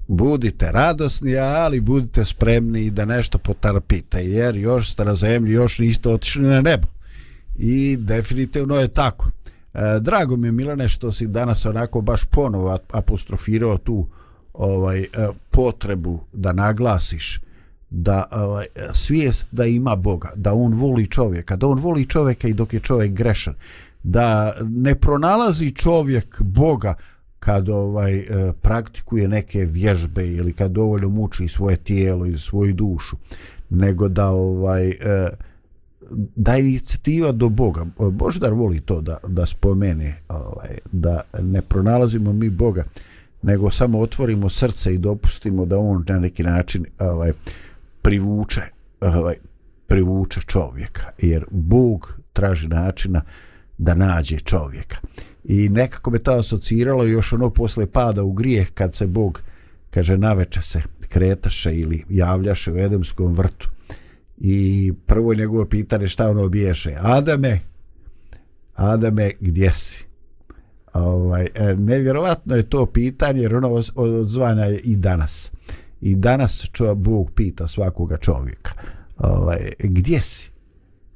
budite radosni, ali budite spremni da nešto potrpite, jer još ste na zemlji, još niste otišli na nebo. I definitivno je tako. E, drago mi je Milane što si danas onako baš ponovo apostrofirao tu ovaj e, potrebu da naglasiš da ovaj, e, svijest da ima Boga, da on voli čovjeka, da on voli čovjeka i dok je čovjek grešan, da ne pronalazi čovjek Boga kad ovaj e, praktikuje neke vježbe ili kad dovoljno muči svoje tijelo i svoju dušu nego da ovaj e, da inicijativa do Boga. Boždar voli to da, da spomene ovaj, da ne pronalazimo mi Boga nego samo otvorimo srce i dopustimo da on na neki način ovaj, privuče ovaj, privuče čovjeka. Jer Bog traži načina da nađe čovjeka i nekako me to asociralo još ono posle pada u grijeh kad se Bog kaže naveče se kretaše ili javljaše u Edemskom vrtu. I prvo njegovo pitanje šta ono biješe Adame Adame gdje si? Ovaj, e, nevjerovatno je to pitanje jer ono odzvanja je i danas. I danas čo Bog pita svakoga čovjeka ovaj, gdje si?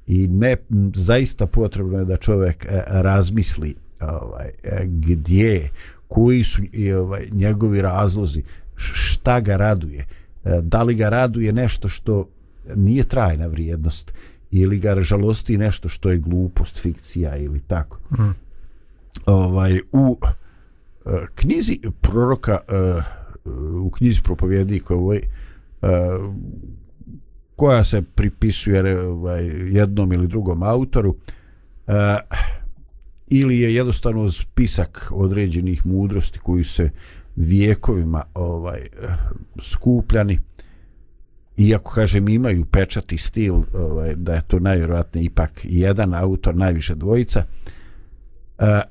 I ne zaista potrebno je da čovjek e, razmisli ovaj e, gdje koji su ovaj njegovi razlozi šta ga raduje e, da li ga raduje nešto što nije trajna vrijednost ili ga žalosti nešto što je glupost fikcija ili tako mm. ovaj u knjizi proroka u knjizi propovjednika ovaj uh, koja se pripisuje ovaj, jednom ili drugom autoru ili je jednostavno spisak određenih mudrosti koji se vijekovima ovaj skupljani iako kažem imaju pečat i stil ovaj, da je to najvjerojatnije ipak jedan autor najviše dvojica e,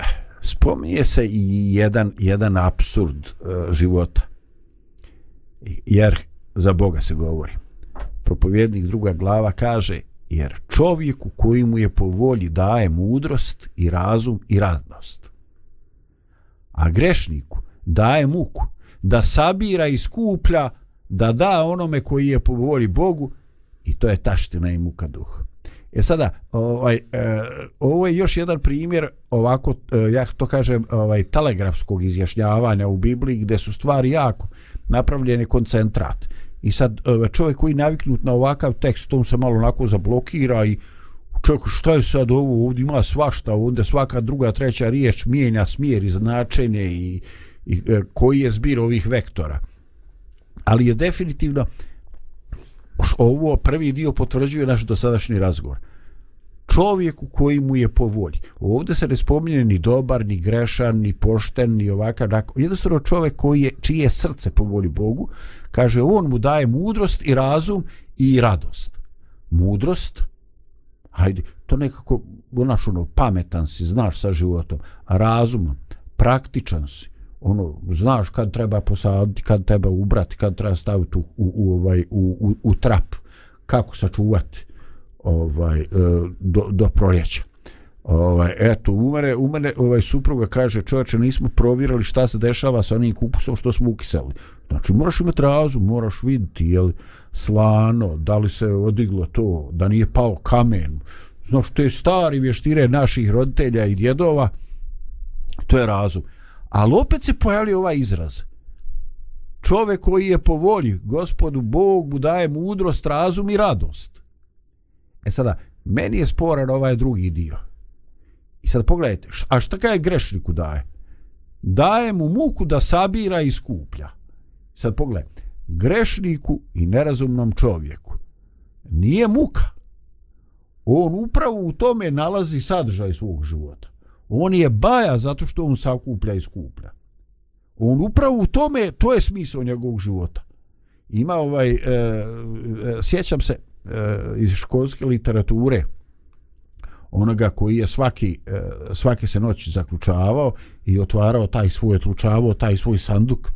spominje se i jedan, jedan absurd e, eh, života. Jer za Boga se govori. Propovjednik druga glava kaže jer čovjeku koji mu je po volji daje mudrost i razum i radnost. A grešniku daje muku da sabira i skuplja da da onome koji je po volji Bogu i to je taština i muka duha. E sada, ovaj, e, ovo je još jedan primjer ovako, e, ja to kažem, ovaj, telegrafskog izjašnjavanja u Bibliji gdje su stvari jako napravljene koncentrat. I sad e, čovjek koji je naviknut na ovakav tekst, on se malo onako zablokira i čovjek šta je sad ovo, ovdje ima svašta, onda svaka druga, treća riječ mijenja smjer i značenje i, i e, koji je zbir ovih vektora. Ali je definitivno ovo prvi dio potvrđuje naš dosadašnji razgovor. Čovjeku koji mu je po volji. Ovdje se ne spominje ni dobar, ni grešan, ni pošten, ni ovakav. Jednostavno čovjek koji je, čije srce po volji Bogu, kaže on mu daje mudrost i razum i radost. Mudrost? Hajde to nekako onaš ono pametan si znaš sa životom a razum praktičan si. Ono znaš kad treba posaditi kad treba ubrati kad treba staviti u, u, u ovaj u, u, u trap. Kako sačuvati? Ovaj e, do, do proljeća Ovaj, eto, umare umare ovaj supruga kaže, čovječe, nismo provjerili šta se dešava sa onim kupusom što smo ukisali. Znači, moraš imati razum, moraš vidjeti, je li slano, da li se odiglo to, da nije pao kamen. Znaš, te stari vještire naših roditelja i djedova, to je razum. Ali opet se pojavlja ovaj izraz. Čovek koji je po volji, gospodu Bog mu daje mudrost, razum i radost. E sada, meni je sporan ovaj drugi dio. I sad pogledajte, a šta kaj grešniku daje? Daje mu muku da sabira i skuplja. Sad pogledaj, grešniku i nerazumnom čovjeku nije muka. On upravo u tome nalazi sadržaj svog života. On je baja zato što on sakuplja i skuplja. On upravo u tome, to je smisao njegovog života. Ima ovaj, e, e, sjećam se iz školske literature, onoga koji je svaki, e, svake se noći zaključavao i otvarao taj svoj, otlučavao taj svoj sanduk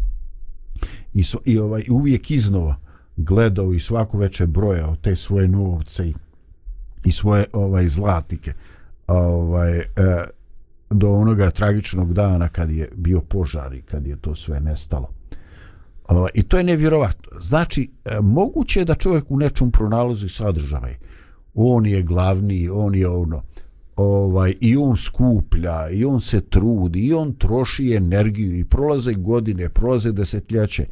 i, so, i ovaj, uvijek iznova gledao i svako veče brojao te svoje novce i, i svoje ovaj zlatike ovaj, e, do onoga tragičnog dana kad je bio požar i kad je to sve nestalo. I to je nevjerovatno. Znači, e, moguće je da čovjek u nečem pronalazi sadržaj. On je glavni, on je ono, ovaj, i on skuplja, i on se trudi, i on troši energiju, i prolaze godine, prolaze desetljače.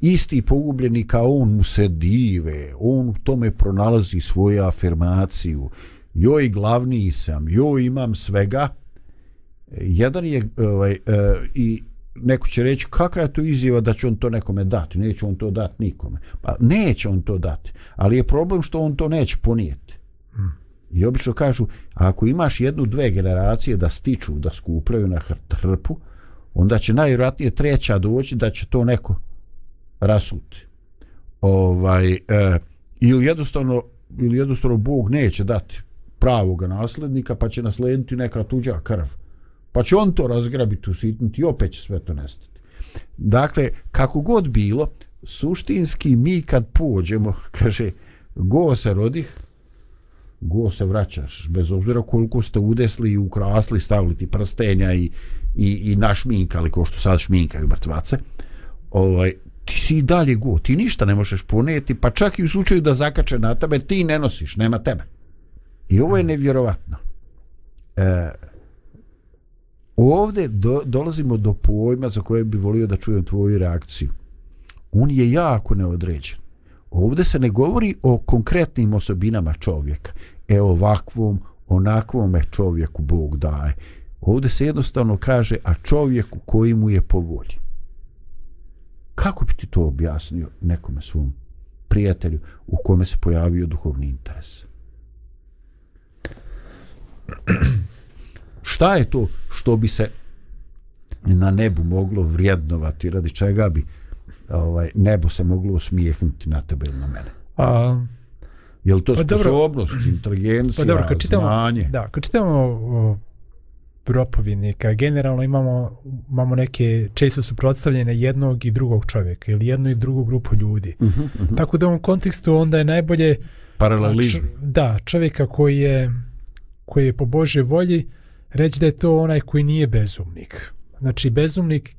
Isti pogubljeni kao on mu se dive, on u tome pronalazi svoju afirmaciju. Joj, glavni sam, joj, imam svega. Jedan je, ovaj, e, i neko će reći kakva je to izjava da će on to nekome dati? Neće on to dati nikome. Pa neće on to dati ali je problem što on to neće ponijeti. Mm. i obično kažu ako imaš jednu dve generacije da stiču da skupljaju na hrpu onda će najvjerojatnije treća doći da će to neko rasuti. Ovaj e, ili jednostavno ili jednostavno Bog neće dati pravog naslednika pa će naslediti neka tuđa krv pa će on to razgrabiti, usitnuti i opet će sve to nestati. Dakle, kako god bilo, suštinski mi kad pođemo, kaže, go se rodih, go se vraćaš, bez obzira koliko ste udesli i ukrasli, stavili ti prstenja i, i, i našminkali, ko što sad šminkaju mrtvace, ovaj, ti si i dalje go, ti ništa ne možeš poneti, pa čak i u slučaju da zakače na tebe, ti ne nosiš, nema tebe. I ovo je nevjerovatno. E, Ovde do, dolazimo do pojma za koje bi volio da čujem tvoju reakciju. On je jako neodređen. Ovde se ne govori o konkretnim osobinama čovjeka. E ovakvom, onakvom je čovjeku Bog daje. Ovde se jednostavno kaže, a čovjeku koji mu je po volji. Kako bi ti to objasnio nekome svom prijatelju u kome se pojavio duhovni interes? Šta je to što bi se na nebu moglo vrijednovati? Radi čega bi ovaj nebo se moglo osmijehnuti na tebe ili na mene? A je li to pa sposobnost dobro, inteligencija pa dobro, kad čitamo, znanje? da kad čitamo propovjednika generalno imamo imamo neke često su suprotstavljene jednog i drugog čovjeka ili jednu i drugu grupu ljudi. Uh -huh, uh -huh. tako da u ovom kontekstu onda je najbolje paralelizam. da čovjeka koji je koji je po Božoj volji uh, reći da je to onaj koji nije bezumnik. Znači, bezumnik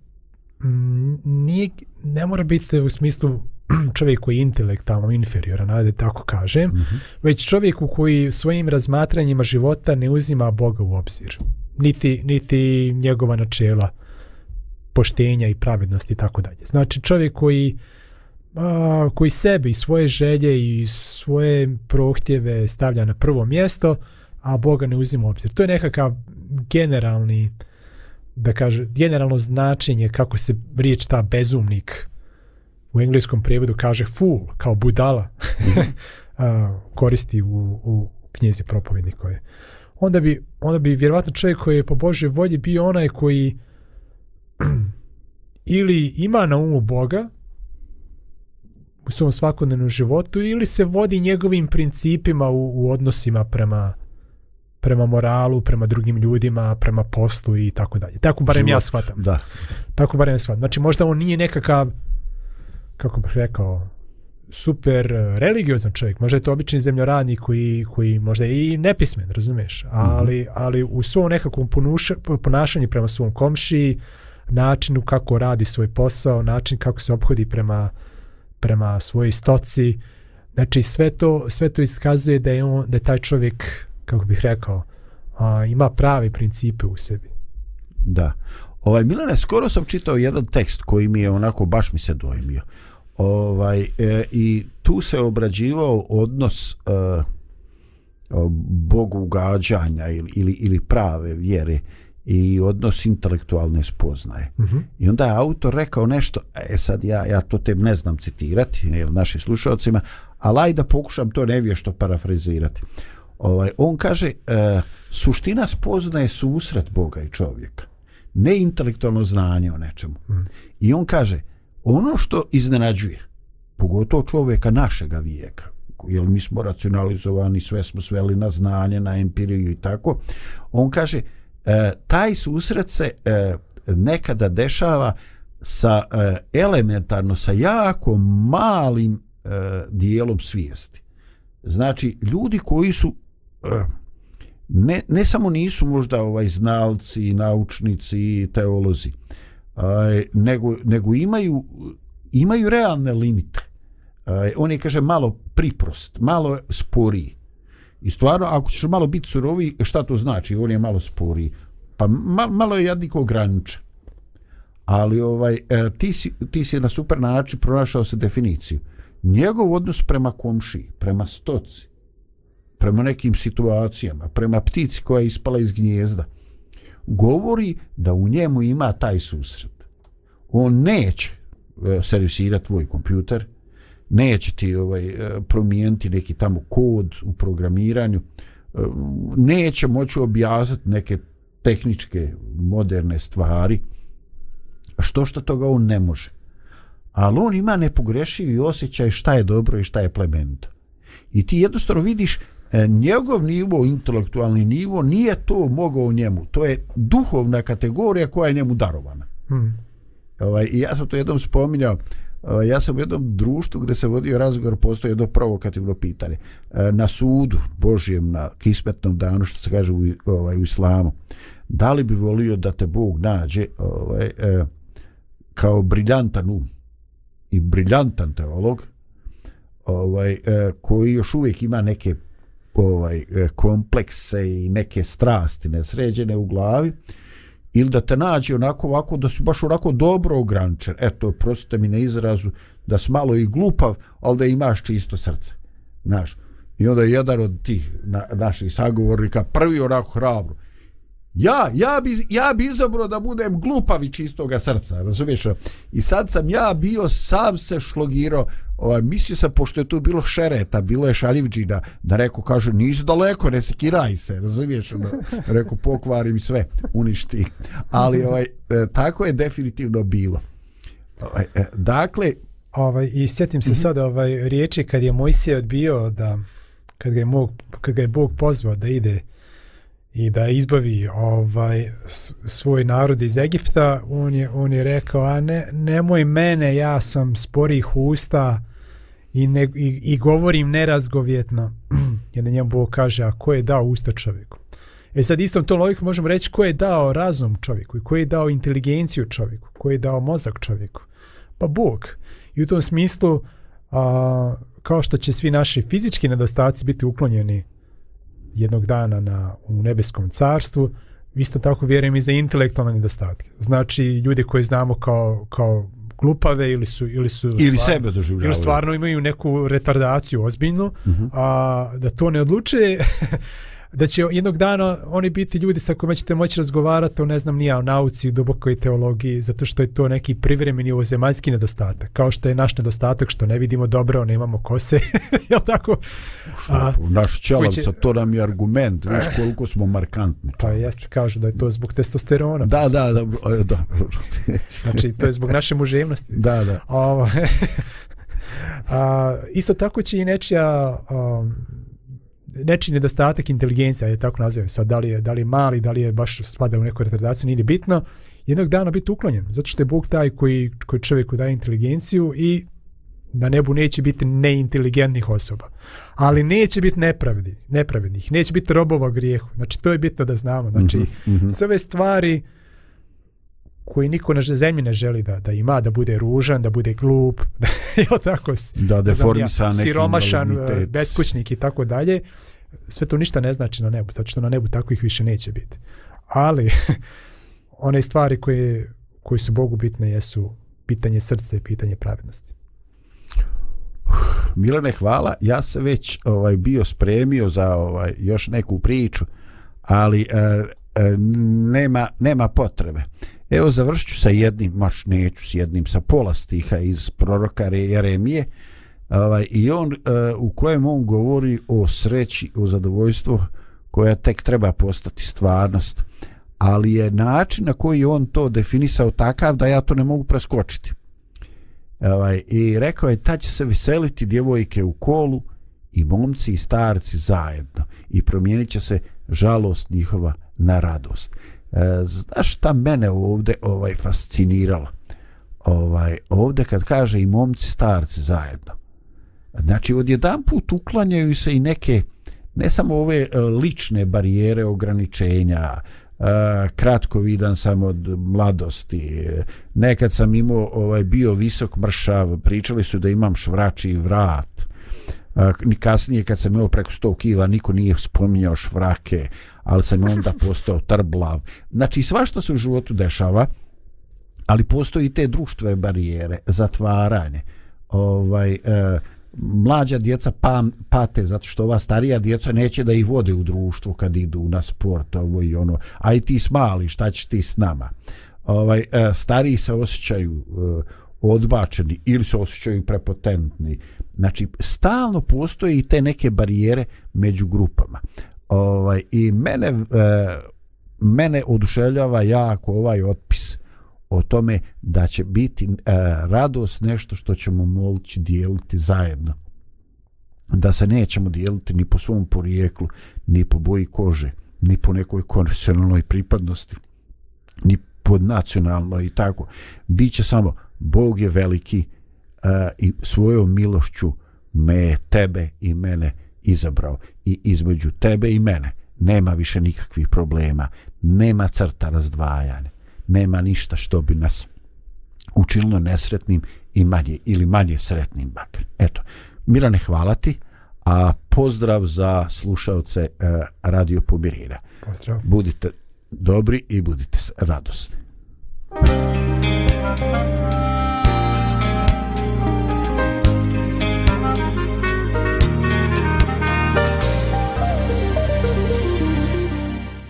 mm, nije, ne mora biti u smislu čovjek koji je intelektualno inferioran, da tako kažem, mm -hmm. već čovjek u koji svojim razmatranjima života ne uzima Boga u obzir. Niti, niti njegova načela poštenja i pravednosti i tako dalje. Znači, čovjek koji a, koji sebe i svoje želje i svoje prohtjeve stavlja na prvo mjesto, a Boga ne uzima u obzir. To je nekakav generalni da kaže, generalno značenje kako se riječ ta bezumnik u engleskom prijevodu kaže fool, kao budala a, koristi u, u knjizi propovednikove. Onda bi, onda bi vjerovatno čovjek koji je po Božoj volji bio onaj koji ili ima na umu Boga u svom svakodnevnom životu ili se vodi njegovim principima u, u odnosima prema prema moralu, prema drugim ljudima, prema poslu i tako dalje. Tako barem Život, ja shvatam. Da. Tako barem ja shvatam. Znači možda on nije nekakav, kako bih rekao, super religiozan čovjek. Možda je to obični zemljoradnik koji, koji možda je i nepismen, razumiješ? Ali, mm -hmm. ali u svom nekakvom ponuša, ponašanju prema svom komšiji, načinu kako radi svoj posao, način kako se obhodi prema, prema svojoj stoci, znači sve to, sve to iskazuje da je, on, da je taj čovjek kako bih rekao, a, ima prave principe u sebi. Da. Ovaj, Milane, skoro sam čitao jedan tekst koji mi je onako baš mi se dojmio. Ovaj, e, I tu se obrađivao odnos e, Bogu ugađanja ili, ili, ili prave vjere i odnos intelektualne spoznaje. Uh mhm. -huh. I onda je autor rekao nešto, e sad ja, ja to te ne znam citirati, jel, našim slušalcima, ali aj da pokušam to nevješto parafrazirati ovaj, on kaže e, suština spoznaje susret Boga i čovjeka ne intelektualno znanje o nečemu mm. i on kaže ono što iznenađuje pogotovo čovjeka našega vijeka jer mi smo racionalizovani sve smo sveli na znanje na empiriju i tako on kaže e, taj susret se e, nekada dešava sa e, elementarno sa jako malim e, dijelom svijesti znači ljudi koji su ne, ne samo nisu možda ovaj znalci, naučnici i teolozi, aj, nego, nego imaju imaju realne limite. Aj, on je, kaže, malo priprost, malo sporiji. I stvarno, ako ćeš malo biti surovi, šta to znači? On je malo sporiji. Pa ma, malo je jadnik ograničen. Ali ovaj, e, ti, si, ti si na super način pronašao se definiciju. Njegov odnos prema komši, prema stoci, prema nekim situacijama, prema ptici koja je ispala iz gnjezda, govori da u njemu ima taj susret. On neće e, servisirati tvoj kompjuter, neće ti ovaj, e, promijeniti neki tamo kod u programiranju, e, neće moći objasniti neke tehničke, moderne stvari, što što toga on ne može. Ali on ima nepogrešivi osjećaj šta je dobro i šta je plemenito. I ti jednostavno vidiš njegov nivo, intelektualni nivo, nije to mogao njemu. To je duhovna kategorija koja je njemu darovana. Hmm. Ovaj, I ja sam to jednom spominjao, ovaj, ja sam u jednom društvu gdje se vodio razgovor, postoje jedno provokativno pitanje. E, na sudu Božijem, na kismetnom danu, što se kaže u, ovaj, u islamu, da li bi volio da te Bog nađe ovaj, e, kao briljantan um i briljantan teolog, ovaj, e, koji još uvijek ima neke ovaj e, komplekse i neke strasti nesređene u glavi ili da te nađe onako ovako da su baš onako dobro ograničen. Eto prostite mi na izrazu da si malo i glupav ali da imaš čisto srce znaš. I onda je jedan od tih na, naših sagovornika prvi onako hrabro Ja, ja bi, ja bi izabrao da budem glupav i čistoga srca, razumiješ? I sad sam ja bio sam se šlogirao, ovaj, mislio sam, pošto je tu bilo šereta, bilo je šaljivđina, da rekao, kaže, nisi daleko, ne sekiraj se, razumiješ? Da, rekao, pokvari mi sve, uništi. Ali ovaj, e, tako je definitivno bilo. Ovaj, e, dakle... Ovaj, I sjetim se mm -hmm. sad ovaj, riječi kad je Mojsije odbio da, kad ga je, mog, kad ga je Bog pozvao da ide i da izbavi ovaj svoj narod iz Egipta, on je, on je rekao, a ne, nemoj mene, ja sam sporih usta i, ne, i, i govorim nerazgovjetno. Jedan njemu Bog kaže, a ko je dao usta čovjeku? E sad istom tom logiku možemo reći ko je dao razum čovjeku i ko je dao inteligenciju čovjeku, ko je dao mozak čovjeku? Pa Bog. I u tom smislu, a, kao što će svi naši fizički nedostaci biti uklonjeni jednog dana na, u nebeskom carstvu, isto tako vjerujem i za intelektualne nedostatke. Znači, ljudi koji znamo kao, kao glupave ili su ili su ili stvarno, sebe doživljavaju ili stvarno imaju neku retardaciju ozbiljnu uh -huh. a da to ne odluče da će jednog dana oni biti ljudi sa kojima ćete moći razgovarati o ne znam nija o nauci, dubokoj teologiji, zato što je to neki privremeni ovozemaljski nedostatak, kao što je naš nedostatak što ne vidimo dobro, nemamo kose, je tako? A, naš čelavca, će... to nam je argument, viš koliko smo markantni. Pa jeste, kažu da je to zbog testosterona. Da, da, da, da. znači, to je zbog naše muževnosti. Da, da. Ovo, a, isto tako će i nečija um, nečiji nedostatak inteligencija, je tako nazivaju sad, da li je, da li je mali, da li je baš spada u neku retardaciju, nije bitno, jednog dana biti uklonjen, zato što je Bog taj koji, koji čovjeku daje inteligenciju i na nebu neće biti neinteligentnih osoba. Ali neće biti nepravdi, nepravednih, neće biti robova grijehu. Znači, to je bitno da znamo. Znači, mm -hmm. sve ove stvari, koji niko na zemlji ne želi da da ima da bude ružan, da bude glup, da je tako da deformisan, ja, siromašan, e, beskućnik i tako dalje. Sve to ništa ne znači na nebu, zato što na nebu takvih više neće biti. Ali one stvari koje koje su Bogu bitne jesu pitanje srca i pitanje pravednosti. Milane, hvala. Ja se već ovaj bio spremio za ovaj još neku priču, ali e, e, nema nema potrebe. Evo završću sa jednim, maš neću s jednim, sa pola stiha iz proroka Jeremije, ovaj, i on uh, u kojem on govori o sreći, o zadovoljstvu koja tek treba postati stvarnost, ali je način na koji on to definisao takav da ja to ne mogu preskočiti. Ovaj, I rekao je, ta će se veseliti djevojke u kolu i momci i starci zajedno i promijenit će se žalost njihova na radost. E, znaš šta mene ovde ovaj fasciniralo? Ovaj, ovde kad kaže i momci starci zajedno. Znači, odjedan put uklanjaju se i neke, ne samo ove e, lične barijere, ograničenja, e, kratko vidan sam od mladosti. Nekad sam imao ovaj bio visok mršav, pričali su da imam švrači vrat. Ni kasnije kad sam imao preko 100 kila, niko nije spominjao švrake, ali sam onda postao trblav. Znači, svašta se u životu dešava, ali postoji te društvene barijere, zatvaranje. Ovaj, e, mlađa djeca pam, pate zato što ova starija djeca neće da ih vode u društvu kad idu na sport ovo i ono a i ti smali šta ćeš ti s nama ovaj e, stariji se osjećaju e, odbačeni ili se osjećaju prepotentni znači stalno postoje i te neke barijere među grupama ovaj i mene e, mene oduševljava jako ovaj otpis o tome da će biti e, radost nešto što ćemo moći dijeliti zajedno. Da se nećemo dijeliti ni po svom porijeklu, ni po boji kože, ni po nekoj konvencionalnoj pripadnosti, ni pod nacionalnoj i tako. Biće samo Bog je veliki e, i svojom milošću me, tebe i mene izabrao. I između tebe i mene nema više nikakvih problema, nema crta razdvajanja nema ništa što bi nas učinilo nesretnim i manje ili manje sretnim bakar. Eto, Mirane, hvala ti, a pozdrav za slušalce uh, Radio Pomirina. Pozdrav. Budite dobri i budite radosni. Thank you.